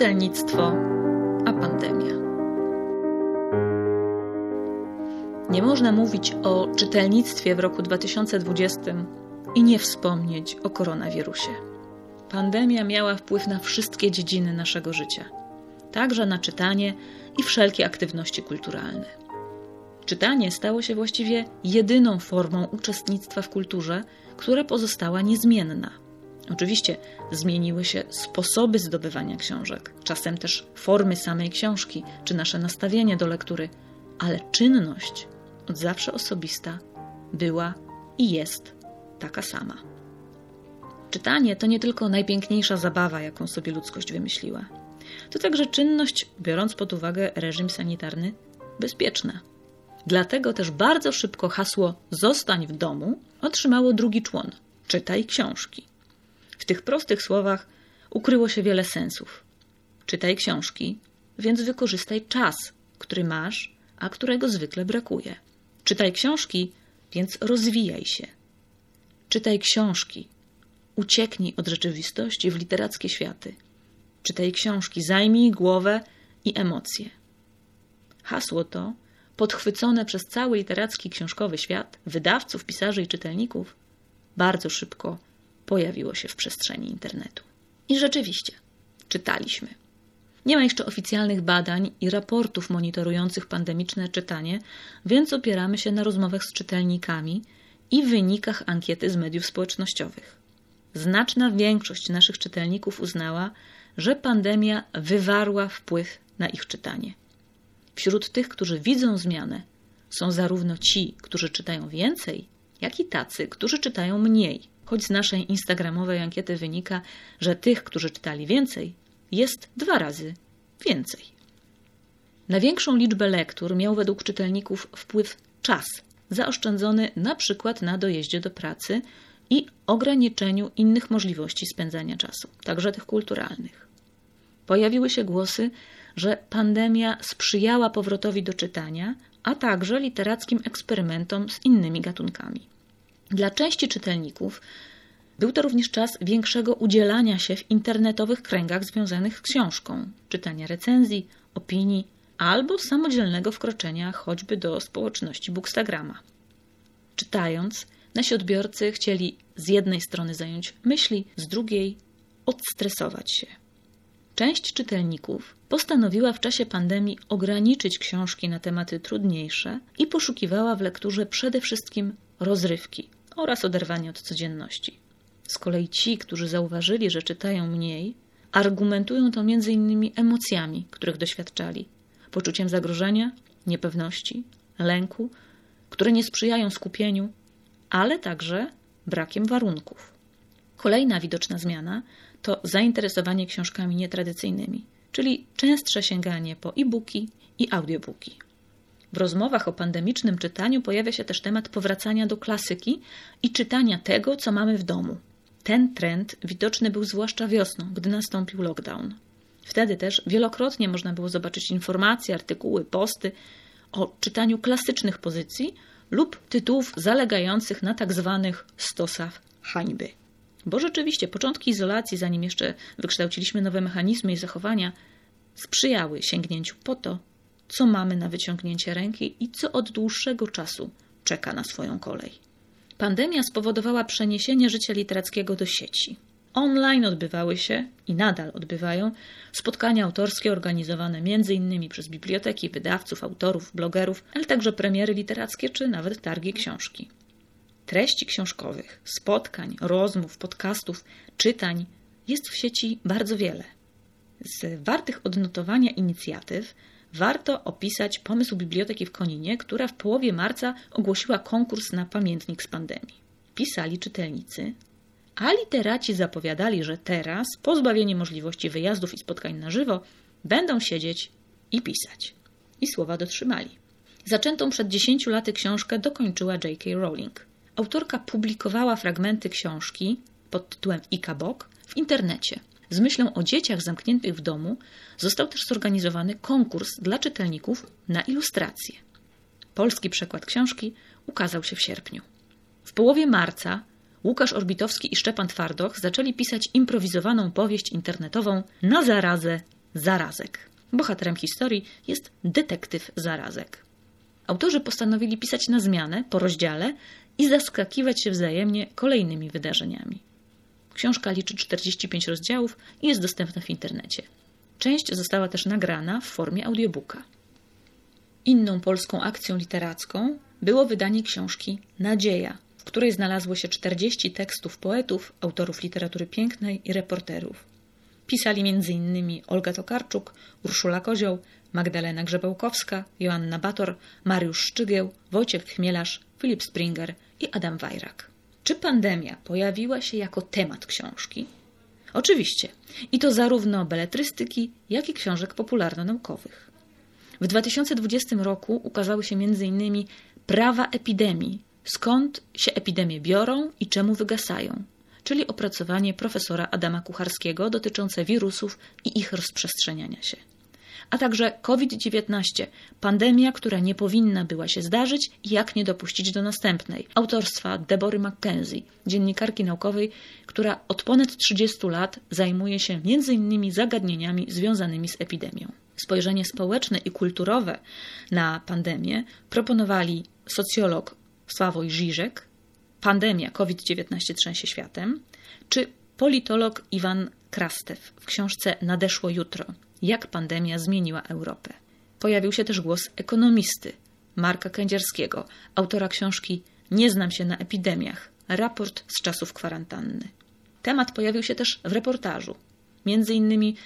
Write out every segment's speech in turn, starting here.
czytelnictwo, a pandemia. Nie można mówić o czytelnictwie w roku 2020 i nie wspomnieć o koronawirusie. Pandemia miała wpływ na wszystkie dziedziny naszego życia, także na czytanie i wszelkie aktywności kulturalne. Czytanie stało się właściwie jedyną formą uczestnictwa w kulturze, która pozostała niezmienna. Oczywiście zmieniły się sposoby zdobywania książek, czasem też formy samej książki, czy nasze nastawienie do lektury, ale czynność, od zawsze osobista, była i jest taka sama. Czytanie to nie tylko najpiękniejsza zabawa, jaką sobie ludzkość wymyśliła. To także czynność, biorąc pod uwagę reżim sanitarny, bezpieczna. Dlatego też bardzo szybko hasło Zostań w domu otrzymało drugi człon czytaj książki. Tych prostych słowach ukryło się wiele sensów. Czytaj książki, więc wykorzystaj czas, który masz, a którego zwykle brakuje. Czytaj książki, więc rozwijaj się. Czytaj książki, ucieknij od rzeczywistości w literackie światy. Czytaj książki, zajmij głowę i emocje. Hasło to, podchwycone przez cały literacki książkowy świat, wydawców, pisarzy i czytelników, bardzo szybko pojawiło się w przestrzeni internetu. I rzeczywiście, czytaliśmy. Nie ma jeszcze oficjalnych badań i raportów monitorujących pandemiczne czytanie, więc opieramy się na rozmowach z czytelnikami i wynikach ankiety z mediów społecznościowych. Znaczna większość naszych czytelników uznała, że pandemia wywarła wpływ na ich czytanie. Wśród tych, którzy widzą zmianę, są zarówno ci, którzy czytają więcej, jak i tacy, którzy czytają mniej. Choć z naszej instagramowej ankiety wynika, że tych, którzy czytali więcej, jest dwa razy więcej. Na większą liczbę lektur miał według czytelników wpływ czas, zaoszczędzony na przykład na dojeździe do pracy i ograniczeniu innych możliwości spędzania czasu, także tych kulturalnych. Pojawiły się głosy, że pandemia sprzyjała powrotowi do czytania, a także literackim eksperymentom z innymi gatunkami. Dla części czytelników był to również czas większego udzielania się w internetowych kręgach związanych z książką, czytania recenzji, opinii albo samodzielnego wkroczenia choćby do społeczności Bookstagrama. Czytając, nasi odbiorcy chcieli z jednej strony zająć myśli, z drugiej odstresować się. Część czytelników postanowiła w czasie pandemii ograniczyć książki na tematy trudniejsze i poszukiwała w lekturze przede wszystkim rozrywki oraz oderwania od codzienności. Z kolei ci, którzy zauważyli, że czytają mniej, argumentują to innymi emocjami, których doświadczali, poczuciem zagrożenia, niepewności, lęku, które nie sprzyjają skupieniu, ale także brakiem warunków. Kolejna widoczna zmiana to zainteresowanie książkami nietradycyjnymi, czyli częstsze sięganie po e-booki i audiobooki. W rozmowach o pandemicznym czytaniu pojawia się też temat powracania do klasyki i czytania tego, co mamy w domu. Ten trend widoczny był zwłaszcza wiosną, gdy nastąpił lockdown. Wtedy też wielokrotnie można było zobaczyć informacje, artykuły, posty o czytaniu klasycznych pozycji lub tytułów zalegających na tak zwanych stosach hańby. Bo rzeczywiście początki izolacji, zanim jeszcze wykształciliśmy nowe mechanizmy i zachowania, sprzyjały sięgnięciu po to, co mamy na wyciągnięcie ręki i co od dłuższego czasu czeka na swoją kolej. Pandemia spowodowała przeniesienie życia literackiego do sieci. Online odbywały się i nadal odbywają spotkania autorskie organizowane m.in. przez biblioteki, wydawców, autorów, blogerów, ale także premiery literackie czy nawet targi książki. Treści książkowych, spotkań, rozmów, podcastów, czytań jest w sieci bardzo wiele. Z wartych odnotowania inicjatyw warto opisać pomysł biblioteki w Koninie, która w połowie marca ogłosiła konkurs na pamiętnik z pandemii. Pisali czytelnicy, a literaci zapowiadali, że teraz, pozbawieni możliwości wyjazdów i spotkań na żywo, będą siedzieć i pisać. I słowa dotrzymali. Zaczętą przed 10 laty książkę dokończyła J.K. Rowling. Autorka publikowała fragmenty książki pod tytułem Ikabok w internecie. Z myślą o dzieciach zamkniętych w domu został też zorganizowany konkurs dla czytelników na ilustracje. Polski przekład książki ukazał się w sierpniu. W połowie marca Łukasz Orbitowski i Szczepan Twardoch zaczęli pisać improwizowaną powieść internetową Na zarazę Zarazek. Bohaterem historii jest detektyw Zarazek. Autorzy postanowili pisać na zmianę, po rozdziale i zaskakiwać się wzajemnie kolejnymi wydarzeniami. Książka liczy 45 rozdziałów i jest dostępna w internecie. Część została też nagrana w formie audiobooka. Inną polską akcją literacką było wydanie książki Nadzieja, w której znalazło się 40 tekstów poetów, autorów literatury pięknej i reporterów. Pisali m.in. Olga Tokarczuk, Urszula Kozioł, Magdalena Grzebałkowska, Joanna Bator, Mariusz Szczygieł, Wojciech Chmielarz, Filip Springer i Adam Wajrak. Czy pandemia pojawiła się jako temat książki? Oczywiście. I to zarówno beletrystyki, jak i książek popularno-naukowych. W 2020 roku ukazały się m.in. Prawa epidemii. Skąd się epidemie biorą i czemu wygasają? Czyli opracowanie profesora Adama Kucharskiego dotyczące wirusów i ich rozprzestrzeniania się a także COVID-19, pandemia, która nie powinna była się zdarzyć i jak nie dopuścić do następnej. Autorstwa Debory McKenzie, dziennikarki naukowej, która od ponad 30 lat zajmuje się m.in. zagadnieniami związanymi z epidemią. Spojrzenie społeczne i kulturowe na pandemię proponowali socjolog Sławoj Żyżek, Pandemia COVID-19 trzęsie światem, czy politolog Iwan Krastew w książce Nadeszło jutro jak pandemia zmieniła Europę. Pojawił się też głos ekonomisty Marka Kędzierskiego, autora książki Nie znam się na epidemiach raport z czasów kwarantanny. Temat pojawił się też w reportażu, między innymi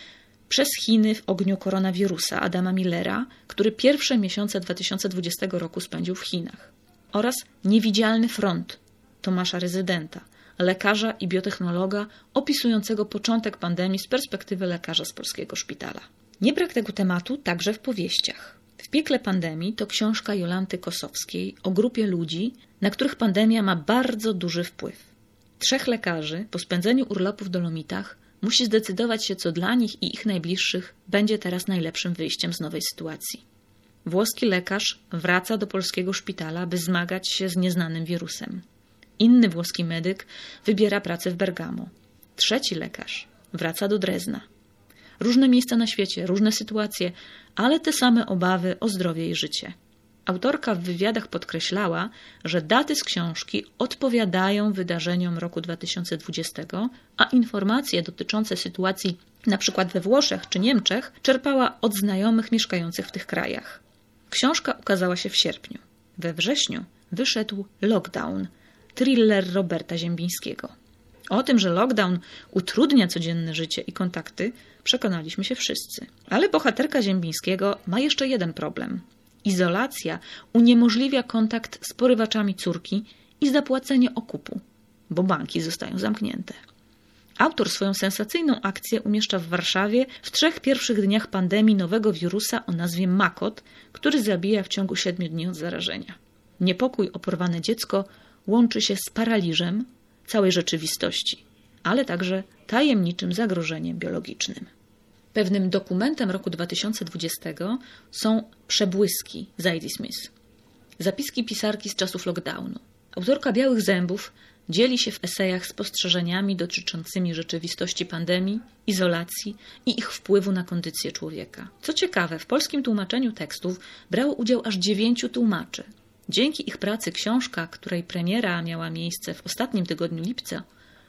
przez Chiny w ogniu koronawirusa Adama Millera, który pierwsze miesiące 2020 roku spędził w Chinach, oraz Niewidzialny front Tomasza Rezydenta, lekarza i biotechnologa opisującego początek pandemii z perspektywy lekarza z polskiego szpitala. Nie brak tego tematu także w powieściach. W piekle pandemii to książka Jolanty Kosowskiej o grupie ludzi, na których pandemia ma bardzo duży wpływ. Trzech lekarzy po spędzeniu urlopu w Dolomitach musi zdecydować się, co dla nich i ich najbliższych będzie teraz najlepszym wyjściem z nowej sytuacji. Włoski lekarz wraca do polskiego szpitala, by zmagać się z nieznanym wirusem. Inny włoski medyk wybiera pracę w Bergamo. Trzeci lekarz wraca do Drezna. Różne miejsca na świecie, różne sytuacje, ale te same obawy o zdrowie i życie. Autorka w wywiadach podkreślała, że daty z książki odpowiadają wydarzeniom roku 2020, a informacje dotyczące sytuacji np. we Włoszech czy Niemczech czerpała od znajomych mieszkających w tych krajach. Książka ukazała się w sierpniu. We wrześniu wyszedł Lockdown – thriller Roberta Ziembińskiego. O tym, że lockdown utrudnia codzienne życie i kontakty, przekonaliśmy się wszyscy. Ale bohaterka Ziembińskiego ma jeszcze jeden problem. Izolacja uniemożliwia kontakt z porywaczami córki i zapłacenie okupu, bo banki zostają zamknięte. Autor swoją sensacyjną akcję umieszcza w Warszawie w trzech pierwszych dniach pandemii nowego wirusa o nazwie Makot, który zabija w ciągu siedmiu dni od zarażenia. Niepokój o porwane dziecko łączy się z paraliżem całej rzeczywistości, ale także tajemniczym zagrożeniem biologicznym. Pewnym dokumentem roku 2020 są przebłyski Zadie Smith. Zapiski pisarki z czasów lockdownu. Autorka Białych Zębów dzieli się w esejach spostrzeżeniami dotyczącymi rzeczywistości pandemii, izolacji i ich wpływu na kondycję człowieka. Co ciekawe, w polskim tłumaczeniu tekstów brało udział aż dziewięciu tłumaczy, Dzięki ich pracy książka, której premiera miała miejsce w ostatnim tygodniu lipca,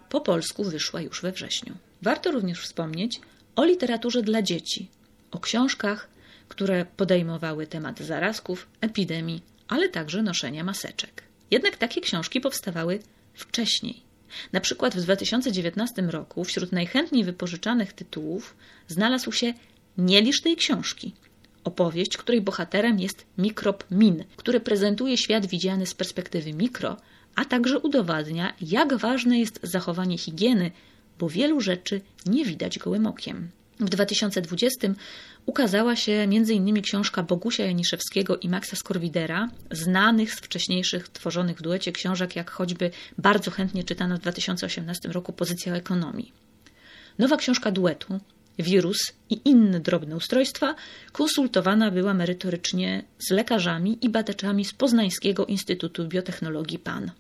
po polsku wyszła już we wrześniu. Warto również wspomnieć o literaturze dla dzieci, o książkach, które podejmowały temat zarazków, epidemii, ale także noszenia maseczek. Jednak takie książki powstawały wcześniej. Na przykład w 2019 roku wśród najchętniej wypożyczanych tytułów znalazł się Nie lisz tej książki opowieść, której bohaterem jest mikrob min, który prezentuje świat widziany z perspektywy mikro, a także udowadnia, jak ważne jest zachowanie higieny, bo wielu rzeczy nie widać gołym okiem. W 2020 ukazała się m.in. książka Bogusia Janiszewskiego i Maxa Skorwidera, znanych z wcześniejszych tworzonych w duecie książek, jak choćby bardzo chętnie czytana w 2018 roku Pozycja o ekonomii. Nowa książka duetu wirus i inne drobne ustrojstwa konsultowana była merytorycznie z lekarzami i badaczami z Poznańskiego Instytutu Biotechnologii PAN.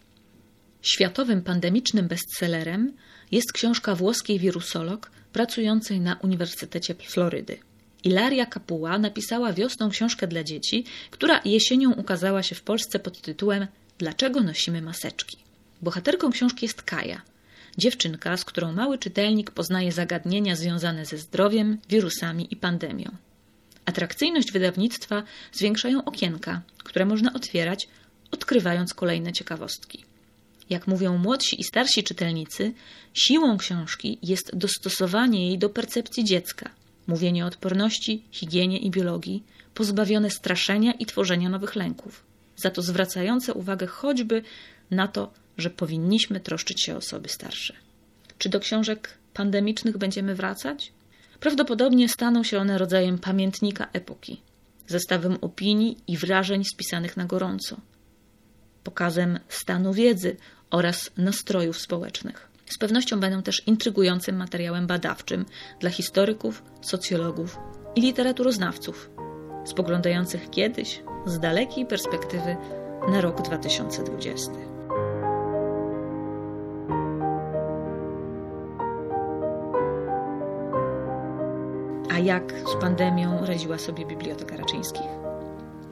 Światowym pandemicznym bestsellerem jest książka włoskiej wirusolog pracującej na Uniwersytecie Florydy. Ilaria Kapuła napisała wiosną książkę dla dzieci, która jesienią ukazała się w Polsce pod tytułem Dlaczego nosimy maseczki? Bohaterką książki jest Kaja, dziewczynka, z którą mały czytelnik poznaje zagadnienia związane ze zdrowiem, wirusami i pandemią. Atrakcyjność wydawnictwa zwiększają okienka, które można otwierać, odkrywając kolejne ciekawostki. Jak mówią młodsi i starsi czytelnicy, siłą książki jest dostosowanie jej do percepcji dziecka, mówienie o odporności, higienie i biologii, pozbawione straszenia i tworzenia nowych lęków, za to zwracające uwagę choćby na to, że powinniśmy troszczyć się o osoby starsze. Czy do książek pandemicznych będziemy wracać? Prawdopodobnie staną się one rodzajem pamiętnika epoki, zestawem opinii i wrażeń spisanych na gorąco, pokazem stanu wiedzy oraz nastrojów społecznych. Z pewnością będą też intrygującym materiałem badawczym dla historyków, socjologów i literaturoznawców, spoglądających kiedyś z dalekiej perspektywy na rok 2020. A jak z pandemią radziła sobie Biblioteka Raczyńskich?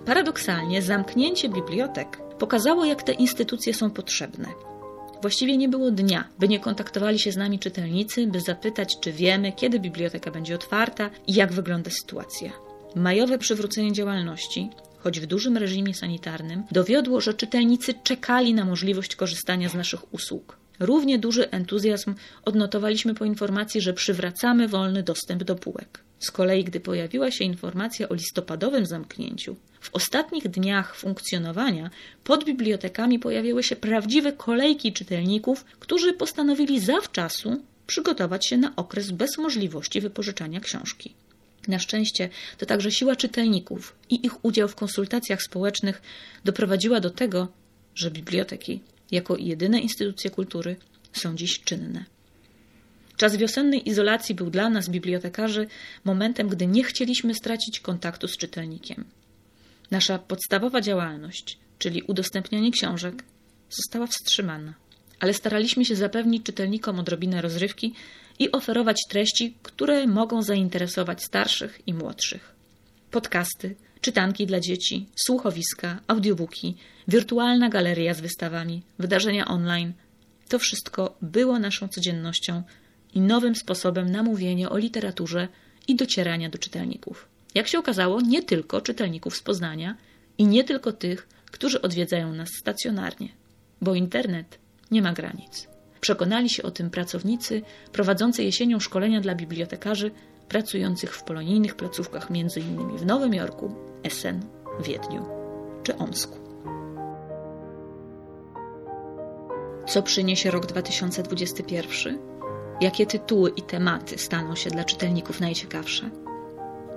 Paradoksalnie zamknięcie bibliotek pokazało, jak te instytucje są potrzebne. Właściwie nie było dnia, by nie kontaktowali się z nami czytelnicy, by zapytać, czy wiemy, kiedy biblioteka będzie otwarta i jak wygląda sytuacja. Majowe przywrócenie działalności, choć w dużym reżimie sanitarnym, dowiodło, że czytelnicy czekali na możliwość korzystania z naszych usług. Równie duży entuzjazm odnotowaliśmy po informacji, że przywracamy wolny dostęp do półek. Z kolei, gdy pojawiła się informacja o listopadowym zamknięciu, w ostatnich dniach funkcjonowania pod bibliotekami pojawiły się prawdziwe kolejki czytelników, którzy postanowili zawczasu przygotować się na okres bez możliwości wypożyczania książki. Na szczęście to także siła czytelników i ich udział w konsultacjach społecznych doprowadziła do tego, że biblioteki, jako jedyne instytucje kultury, są dziś czynne. Czas wiosennej izolacji był dla nas, bibliotekarzy, momentem, gdy nie chcieliśmy stracić kontaktu z czytelnikiem. Nasza podstawowa działalność, czyli udostępnianie książek, została wstrzymana, ale staraliśmy się zapewnić czytelnikom odrobinę rozrywki i oferować treści, które mogą zainteresować starszych i młodszych. Podcasty, czytanki dla dzieci, słuchowiska, audiobooki, wirtualna galeria z wystawami, wydarzenia online to wszystko było naszą codziennością i nowym sposobem na mówienie o literaturze i docierania do czytelników. Jak się okazało, nie tylko czytelników z Poznania i nie tylko tych, którzy odwiedzają nas stacjonarnie, bo internet nie ma granic. Przekonali się o tym pracownicy prowadzący jesienią szkolenia dla bibliotekarzy pracujących w polonijnych placówkach m.in. w Nowym Jorku, Essen, Wiedniu czy Omsku. Co przyniesie rok 2021? Jakie tytuły i tematy staną się dla czytelników najciekawsze?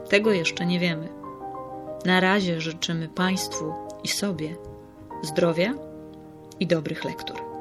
Tego jeszcze nie wiemy. Na razie życzymy Państwu i sobie zdrowia i dobrych lektur.